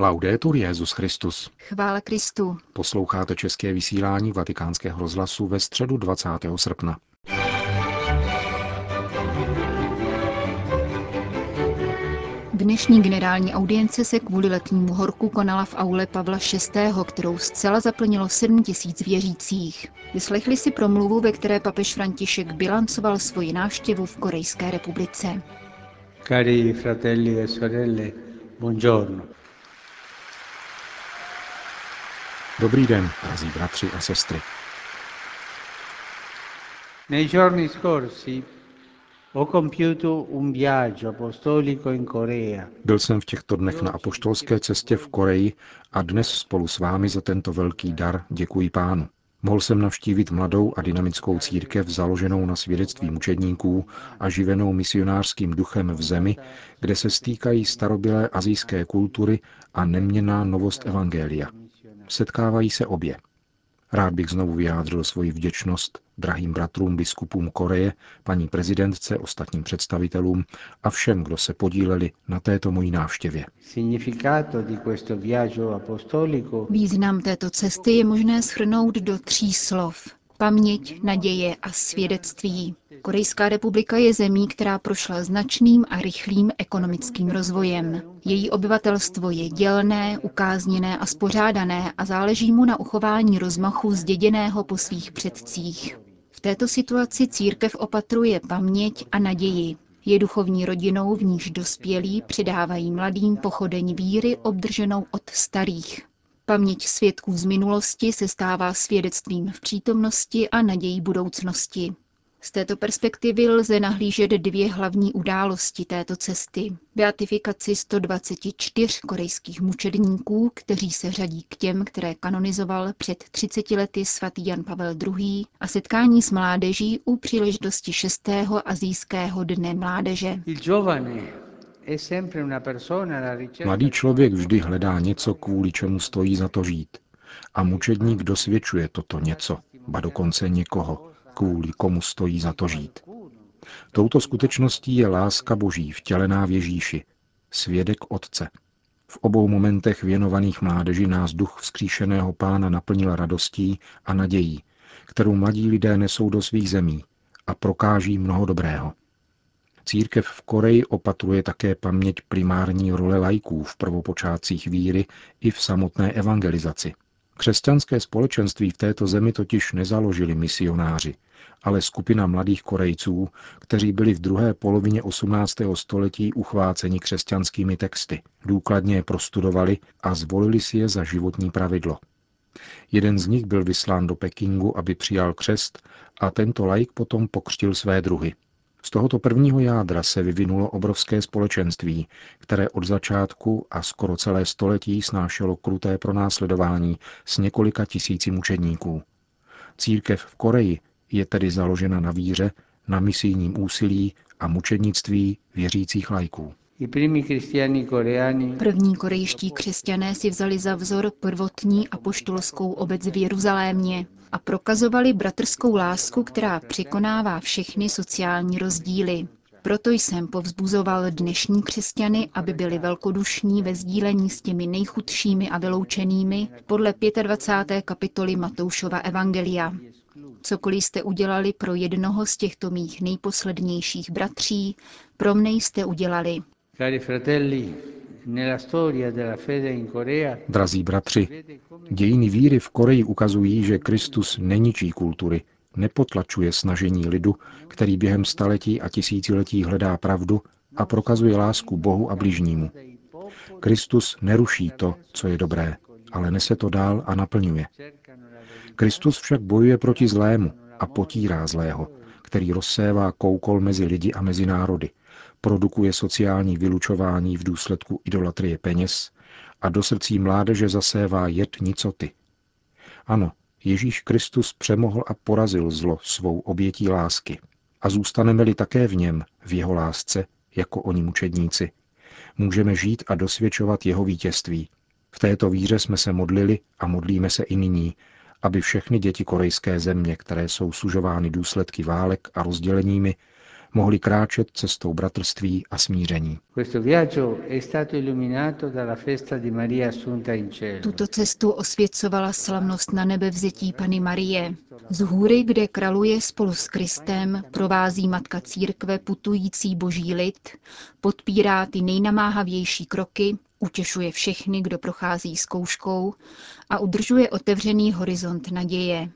Laudetur Jezus Christus. Chvála Kristu. Posloucháte české vysílání Vatikánského rozhlasu ve středu 20. srpna. Dnešní generální audience se kvůli letnímu horku konala v aule Pavla VI., kterou zcela zaplnilo 7 tisíc věřících. Vyslechli si promluvu, ve které papež František bilancoval svoji návštěvu v Korejské republice. Cari fratelli e sorelle, buongiorno. Dobrý den, drazí bratři a sestry. Nei giorni scorsi ho compiuto un viaggio apostolico in Corea. Byl jsem v těchto dnech na apoštolské cestě v Koreji a dnes spolu s vámi za tento velký dar děkuji pánu. Mohl jsem navštívit mladou a dynamickou církev založenou na svědectví mučedníků a živenou misionářským duchem v zemi, kde se stýkají starobylé azijské kultury a neměná novost evangelia. Setkávají se obě. Rád bych znovu vyjádřil svoji vděčnost drahým bratrům biskupům Koreje, paní prezidentce, ostatním představitelům a všem, kdo se podíleli na této mojí návštěvě. Význam této cesty je možné shrnout do tří slov. Paměť, naděje a svědectví. Korejská republika je zemí, která prošla značným a rychlým ekonomickým rozvojem. Její obyvatelstvo je dělné, ukázněné a spořádané a záleží mu na uchování rozmachu zděděného po svých předcích. V této situaci církev opatruje paměť a naději. Je duchovní rodinou, v níž dospělí předávají mladým pochodeň víry obdrženou od starých. Paměť svědků z minulosti se stává svědectvím v přítomnosti a nadějí budoucnosti. Z této perspektivy lze nahlížet dvě hlavní události této cesty. Beatifikaci 124 korejských mučedníků, kteří se řadí k těm, které kanonizoval před 30 lety svatý Jan Pavel II. a setkání s mládeží u příležitosti 6. azijského dne mládeže. Mladý člověk vždy hledá něco, kvůli čemu stojí za to žít. A mučedník dosvědčuje toto něco, ba dokonce někoho, kvůli komu stojí za to žít. Touto skutečností je láska Boží vtělená v Ježíši, svědek Otce. V obou momentech věnovaných mládeži nás duch vzkříšeného pána naplnil radostí a nadějí, kterou mladí lidé nesou do svých zemí a prokáží mnoho dobrého. Církev v Koreji opatruje také paměť primární role lajků v prvopočátcích víry i v samotné evangelizaci. Křesťanské společenství v této zemi totiž nezaložili misionáři, ale skupina mladých Korejců, kteří byli v druhé polovině 18. století uchváceni křesťanskými texty. Důkladně je prostudovali a zvolili si je za životní pravidlo. Jeden z nich byl vyslán do Pekingu, aby přijal křest a tento laik potom pokřtil své druhy. Z tohoto prvního jádra se vyvinulo obrovské společenství, které od začátku a skoro celé století snášelo kruté pronásledování s několika tisíci mučedníků. Církev v Koreji je tedy založena na víře, na misijním úsilí a mučednictví věřících lajků. První korejští křesťané si vzali za vzor prvotní apoštolskou obec v Jeruzalémě a prokazovali bratrskou lásku, která překonává všechny sociální rozdíly. Proto jsem povzbuzoval dnešní křesťany, aby byli velkodušní ve sdílení s těmi nejchudšími a vyloučenými podle 25. kapitoly Matoušova Evangelia. Cokoliv jste udělali pro jednoho z těchto mých nejposlednějších bratří, pro mne jste udělali. Drazí bratři, dějiny víry v Koreji ukazují, že Kristus neničí kultury, nepotlačuje snažení lidu, který během staletí a tisíciletí hledá pravdu a prokazuje lásku Bohu a bližnímu. Kristus neruší to, co je dobré, ale nese to dál a naplňuje. Kristus však bojuje proti zlému a potírá zlého, který rozsévá koukol mezi lidi a mezi národy, produkuje sociální vylučování v důsledku idolatrie peněz a do srdcí mládeže zasévá jed nicoty. Ano, Ježíš Kristus přemohl a porazil zlo svou obětí lásky. A zůstaneme-li také v něm, v jeho lásce, jako oni mučedníci, můžeme žít a dosvědčovat jeho vítězství. V této víře jsme se modlili a modlíme se i nyní, aby všechny děti korejské země, které jsou sužovány důsledky válek a rozděleními, mohli kráčet cestou bratrství a smíření. Tuto cestu osvěcovala slavnost na nebe vzetí Pany Marie. Z hůry, kde kraluje spolu s Kristem, provází Matka Církve putující boží lid, podpírá ty nejnamáhavější kroky, utěšuje všechny, kdo prochází zkouškou a udržuje otevřený horizont naděje.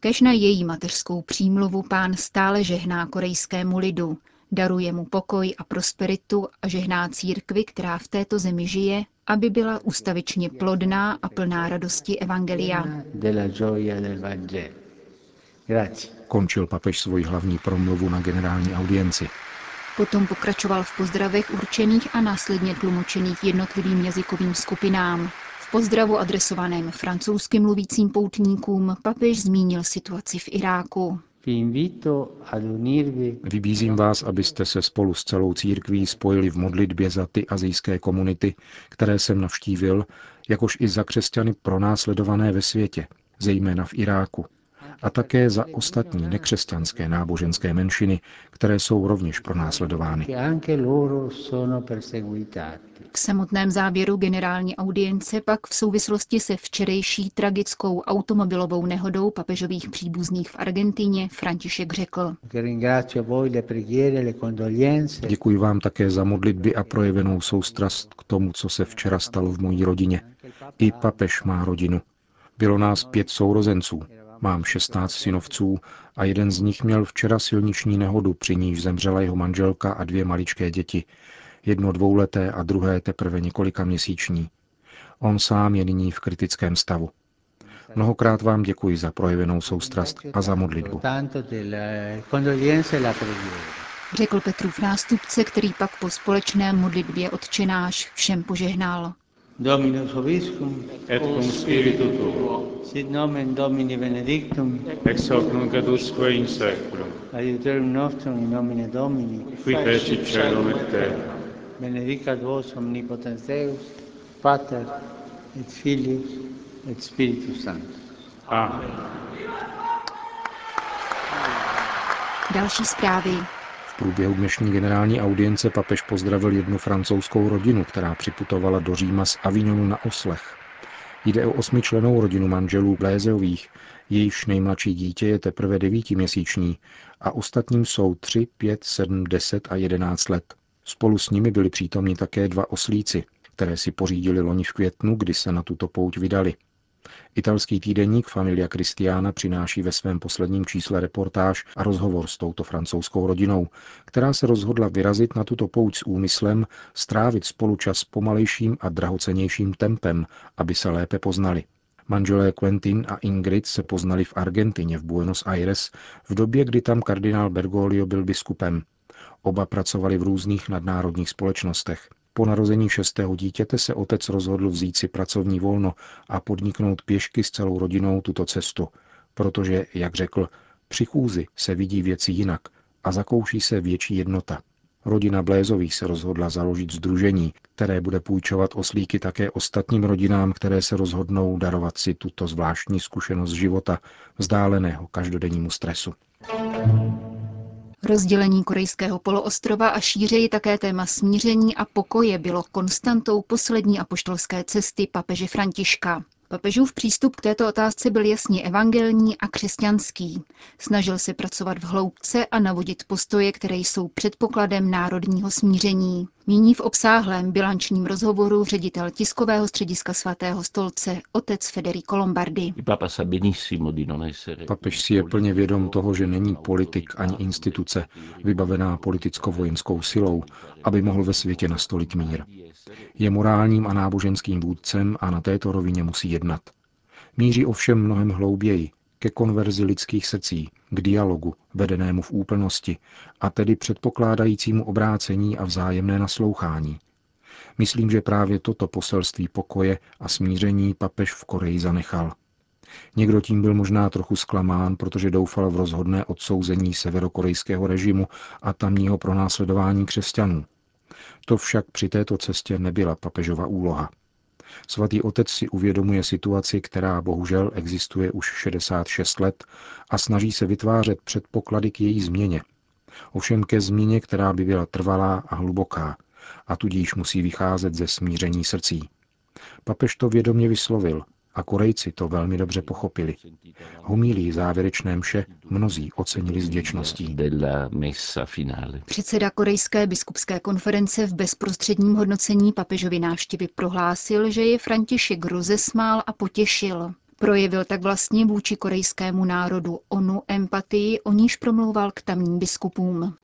Kež na její mateřskou přímluvu pán stále žehná korejskému lidu, daruje mu pokoj a prosperitu a žehná církvi, která v této zemi žije, aby byla ustavičně plodná a plná radosti Evangelia. Končil papež svoji hlavní promluvu na generální audienci. Potom pokračoval v pozdravech určených a následně tlumočených jednotlivým jazykovým skupinám. V pozdravu adresovaném francouzsky mluvícím poutníkům papež zmínil situaci v Iráku. Vybízím vás, abyste se spolu s celou církví spojili v modlitbě za ty azijské komunity, které jsem navštívil, jakož i za křesťany pronásledované ve světě, zejména v Iráku, a také za ostatní nekřesťanské náboženské menšiny, které jsou rovněž pronásledovány. V samotném závěru generální audience pak v souvislosti se včerejší tragickou automobilovou nehodou papežových příbuzných v Argentině František řekl. Děkuji vám také za modlitby a projevenou soustrast k tomu, co se včera stalo v mojí rodině. I papež má rodinu. Bylo nás pět sourozenců. Mám 16 synovců a jeden z nich měl včera silniční nehodu, při níž zemřela jeho manželka a dvě maličké děti. Jedno dvouleté a druhé teprve několika měsíční. On sám je nyní v kritickém stavu. Mnohokrát vám děkuji za projevenou soustrast a za modlitbu. Řekl Petrův nástupce, který pak po společné modlitbě odčenáš všem požehnal. Dominus Hoviscum, et cum Spiritu Tuo, sit nomen Domini Benedictum, ex hoc nunc ad usque in seculum, adiuterum nostrum in nomine Domini, qui fecit celum et terra. Benedicat vos omnipotens Deus, Pater, et Filius, et Spiritus Sanctus. Amen. Další zprávy. Průběhu dnešní generální audience papež pozdravil jednu francouzskou rodinu, která připutovala do Říma z Avignonu na oslech. Jde o osmičlenou rodinu manželů Blézeových, jejíž nejmladší dítě je teprve devítiměsíční a ostatním jsou 3, 5, 7, 10 a 11 let. Spolu s nimi byli přítomni také dva oslíci, které si pořídili loni v květnu, kdy se na tuto pouť vydali. Italský týdeník Familia Cristiana přináší ve svém posledním čísle reportáž a rozhovor s touto francouzskou rodinou, která se rozhodla vyrazit na tuto pouť s úmyslem strávit spolu čas pomalejším a drahocenějším tempem, aby se lépe poznali. Manželé Quentin a Ingrid se poznali v Argentině v Buenos Aires v době, kdy tam kardinál Bergoglio byl biskupem. Oba pracovali v různých nadnárodních společnostech. Po narození šestého dítěte se otec rozhodl vzít si pracovní volno a podniknout pěšky s celou rodinou tuto cestu, protože, jak řekl, při chůzi se vidí věci jinak a zakouší se větší jednota. Rodina Blézových se rozhodla založit združení, které bude půjčovat oslíky také ostatním rodinám, které se rozhodnou darovat si tuto zvláštní zkušenost života, vzdáleného každodennímu stresu. Rozdělení korejského poloostrova a šířeji také téma smíření a pokoje bylo konstantou poslední apoštolské cesty papeže Františka. Papežův přístup k této otázce byl jasně evangelní a křesťanský. Snažil se pracovat v hloubce a navodit postoje, které jsou předpokladem národního smíření. Míní v obsáhlém bilančním rozhovoru ředitel tiskového střediska svatého stolce otec Federico Lombardi. Papež si je plně vědom toho, že není politik ani instituce vybavená politicko-vojenskou silou, aby mohl ve světě nastolit mír. Je morálním a náboženským vůdcem a na této rovině musí jednat. Míří ovšem mnohem hlouběji, ke konverzi lidských srdcí, k dialogu, vedenému v úplnosti, a tedy předpokládajícímu obrácení a vzájemné naslouchání. Myslím, že právě toto poselství pokoje a smíření papež v Koreji zanechal. Někdo tím byl možná trochu zklamán, protože doufal v rozhodné odsouzení severokorejského režimu a tamního pronásledování křesťanů. To však při této cestě nebyla papežova úloha. Svatý otec si uvědomuje situaci, která bohužel existuje už 66 let a snaží se vytvářet předpoklady k její změně. Ovšem ke změně, která by byla trvalá a hluboká, a tudíž musí vycházet ze smíření srdcí. Papež to vědomě vyslovil a Korejci to velmi dobře pochopili. Homílí závěrečné mše mnozí ocenili s vděčností. Předseda Korejské biskupské konference v bezprostředním hodnocení papežovy návštěvy prohlásil, že je František rozesmál a potěšil. Projevil tak vlastně vůči korejskému národu onu empatii, o níž promlouval k tamním biskupům.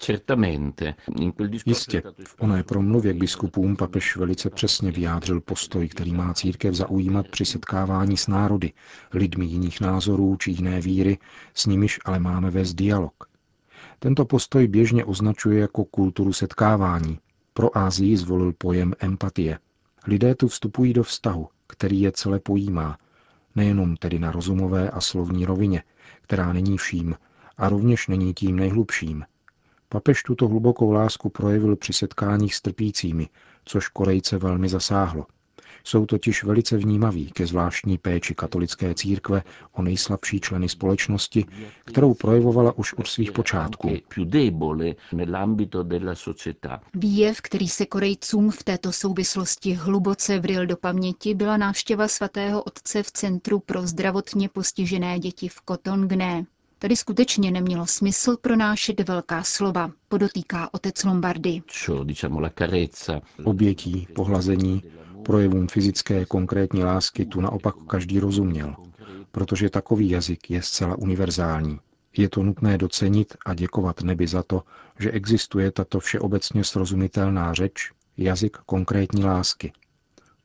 Jistě, v oné promluvě k biskupům papež velice přesně vyjádřil postoj, který má církev zaujímat při setkávání s národy, lidmi jiných názorů či jiné víry, s nimiž ale máme vést dialog. Tento postoj běžně označuje jako kulturu setkávání. Pro Ázii zvolil pojem empatie. Lidé tu vstupují do vztahu, který je celé pojímá, nejenom tedy na rozumové a slovní rovině, která není vším a rovněž není tím nejhlubším. Papež tuto hlubokou lásku projevil při setkáních s trpícími, což Korejce velmi zasáhlo. Jsou totiž velice vnímaví ke zvláštní péči katolické církve o nejslabší členy společnosti, kterou projevovala už od svých počátků. Výjev, který se Korejcům v této souvislosti hluboce vril do paměti, byla návštěva svatého otce v Centru pro zdravotně postižené děti v Kotongne. Tady skutečně nemělo smysl pronášet velká slova, podotýká otec Lombardy. Obětí, pohlazení, Projevům fyzické konkrétní lásky tu naopak každý rozuměl, protože takový jazyk je zcela univerzální. Je to nutné docenit a děkovat nebi za to, že existuje tato všeobecně srozumitelná řeč, jazyk konkrétní lásky.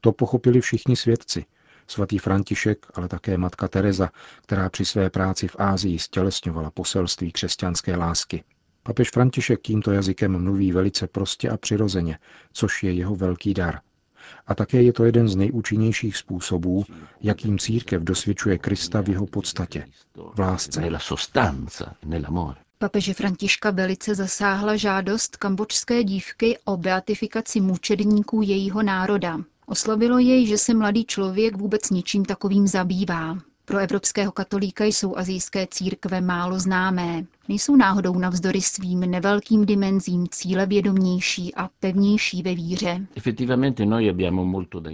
To pochopili všichni svědci, svatý František, ale také matka Teresa, která při své práci v Ázii stělesňovala poselství křesťanské lásky. Papež František tímto jazykem mluví velice prostě a přirozeně, což je jeho velký dar. A také je to jeden z nejúčinnějších způsobů, jakým církev dosvědčuje Krista v jeho podstatě, v lásce. Papeže Františka velice zasáhla žádost kambočské dívky o beatifikaci mučedníků jejího národa. Oslovilo jej, že se mladý člověk vůbec ničím takovým zabývá. Pro evropského katolíka jsou azijské církve málo známé. Nejsou náhodou navzdory svým nevelkým dimenzím cílevědomější a pevnější ve víře.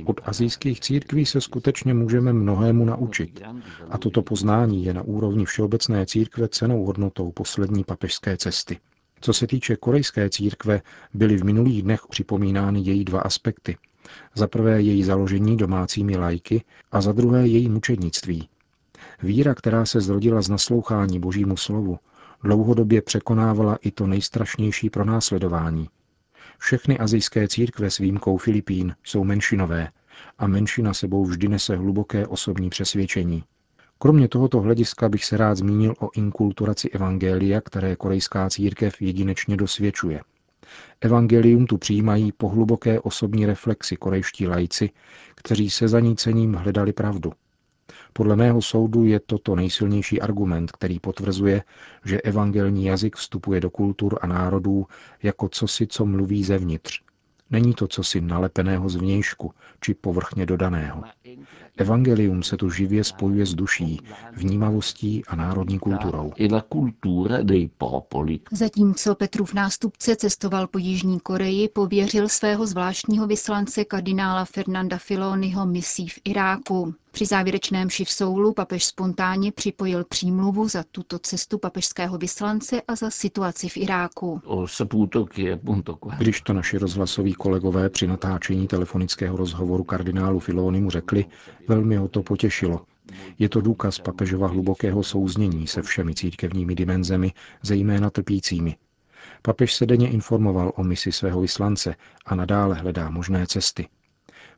Od azijských církví se skutečně můžeme mnohému naučit. A toto poznání je na úrovni všeobecné církve cenou hodnotou poslední papežské cesty. Co se týče korejské církve, byly v minulých dnech připomínány její dva aspekty. Za prvé její založení domácími lajky a za druhé její mučednictví. Víra, která se zrodila z naslouchání Božímu slovu, dlouhodobě překonávala i to nejstrašnější pronásledování. Všechny azijské církve s výjimkou Filipín jsou menšinové a menšina sebou vždy nese hluboké osobní přesvědčení. Kromě tohoto hlediska bych se rád zmínil o inkulturaci evangelia, které korejská církev jedinečně dosvědčuje. Evangelium tu přijímají po hluboké osobní reflexi korejští lajci, kteří se zanícením hledali pravdu. Podle mého soudu je toto nejsilnější argument, který potvrzuje, že evangelní jazyk vstupuje do kultur a národů jako cosi, co mluví zevnitř. Není to cosi nalepeného zvnějšku či povrchně dodaného. Evangelium se tu živě spojuje s duší, vnímavostí a národní kulturou. Zatímco Petrův nástupce cestoval po Jižní Koreji, pověřil svého zvláštního vyslance kardinála Fernanda Filoniho misí v Iráku. Při závěrečném v Soulu papež spontánně připojil přímluvu za tuto cestu papežského vyslance a za situaci v Iráku. Když to naši rozhlasoví kolegové při natáčení telefonického rozhovoru kardinálu Filony mu řekli, velmi ho to potěšilo. Je to důkaz papežova hlubokého souznění se všemi církevními dimenzemi, zejména trpícími. Papež se denně informoval o misi svého vyslance a nadále hledá možné cesty.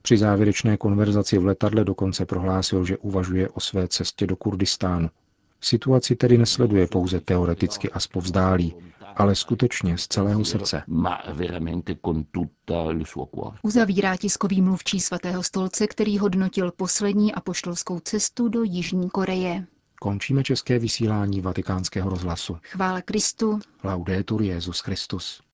Při závěrečné konverzaci v letadle dokonce prohlásil, že uvažuje o své cestě do Kurdistánu. Situaci tedy nesleduje pouze teoreticky a zpovzdálí, ale skutečně z celého srdce. Uzavírá tiskový mluvčí svatého stolce, který hodnotil poslední apoštolskou cestu do Jižní Koreje. Končíme české vysílání vatikánského rozhlasu. Chvála Kristu. Laudetur Jezus Christus.